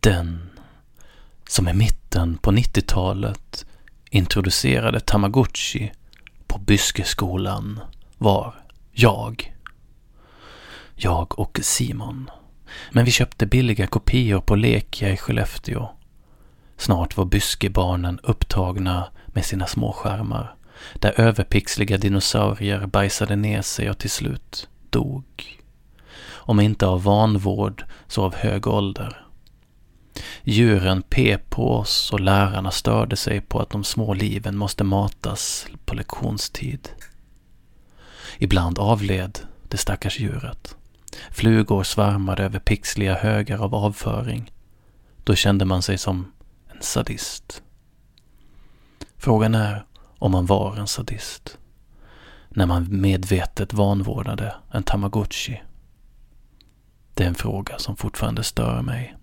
Den som i mitten på 90-talet introducerade Tamagotchi på Byskeskolan var jag. Jag och Simon. Men vi köpte billiga kopior på Lekia i Skellefteå. Snart var Byskebarnen upptagna med sina små skärmar där överpixliga dinosaurier bajsade ner sig och till slut dog. Om inte av vanvård så av hög ålder. Djuren pep på oss och lärarna störde sig på att de små liven måste matas på lektionstid. Ibland avled det stackars djuret. Flugor svärmade över pixliga högar av avföring. Då kände man sig som en sadist. Frågan är om man var en sadist. När man medvetet vanvårdade en tamagotchi. Det är en fråga som fortfarande stör mig.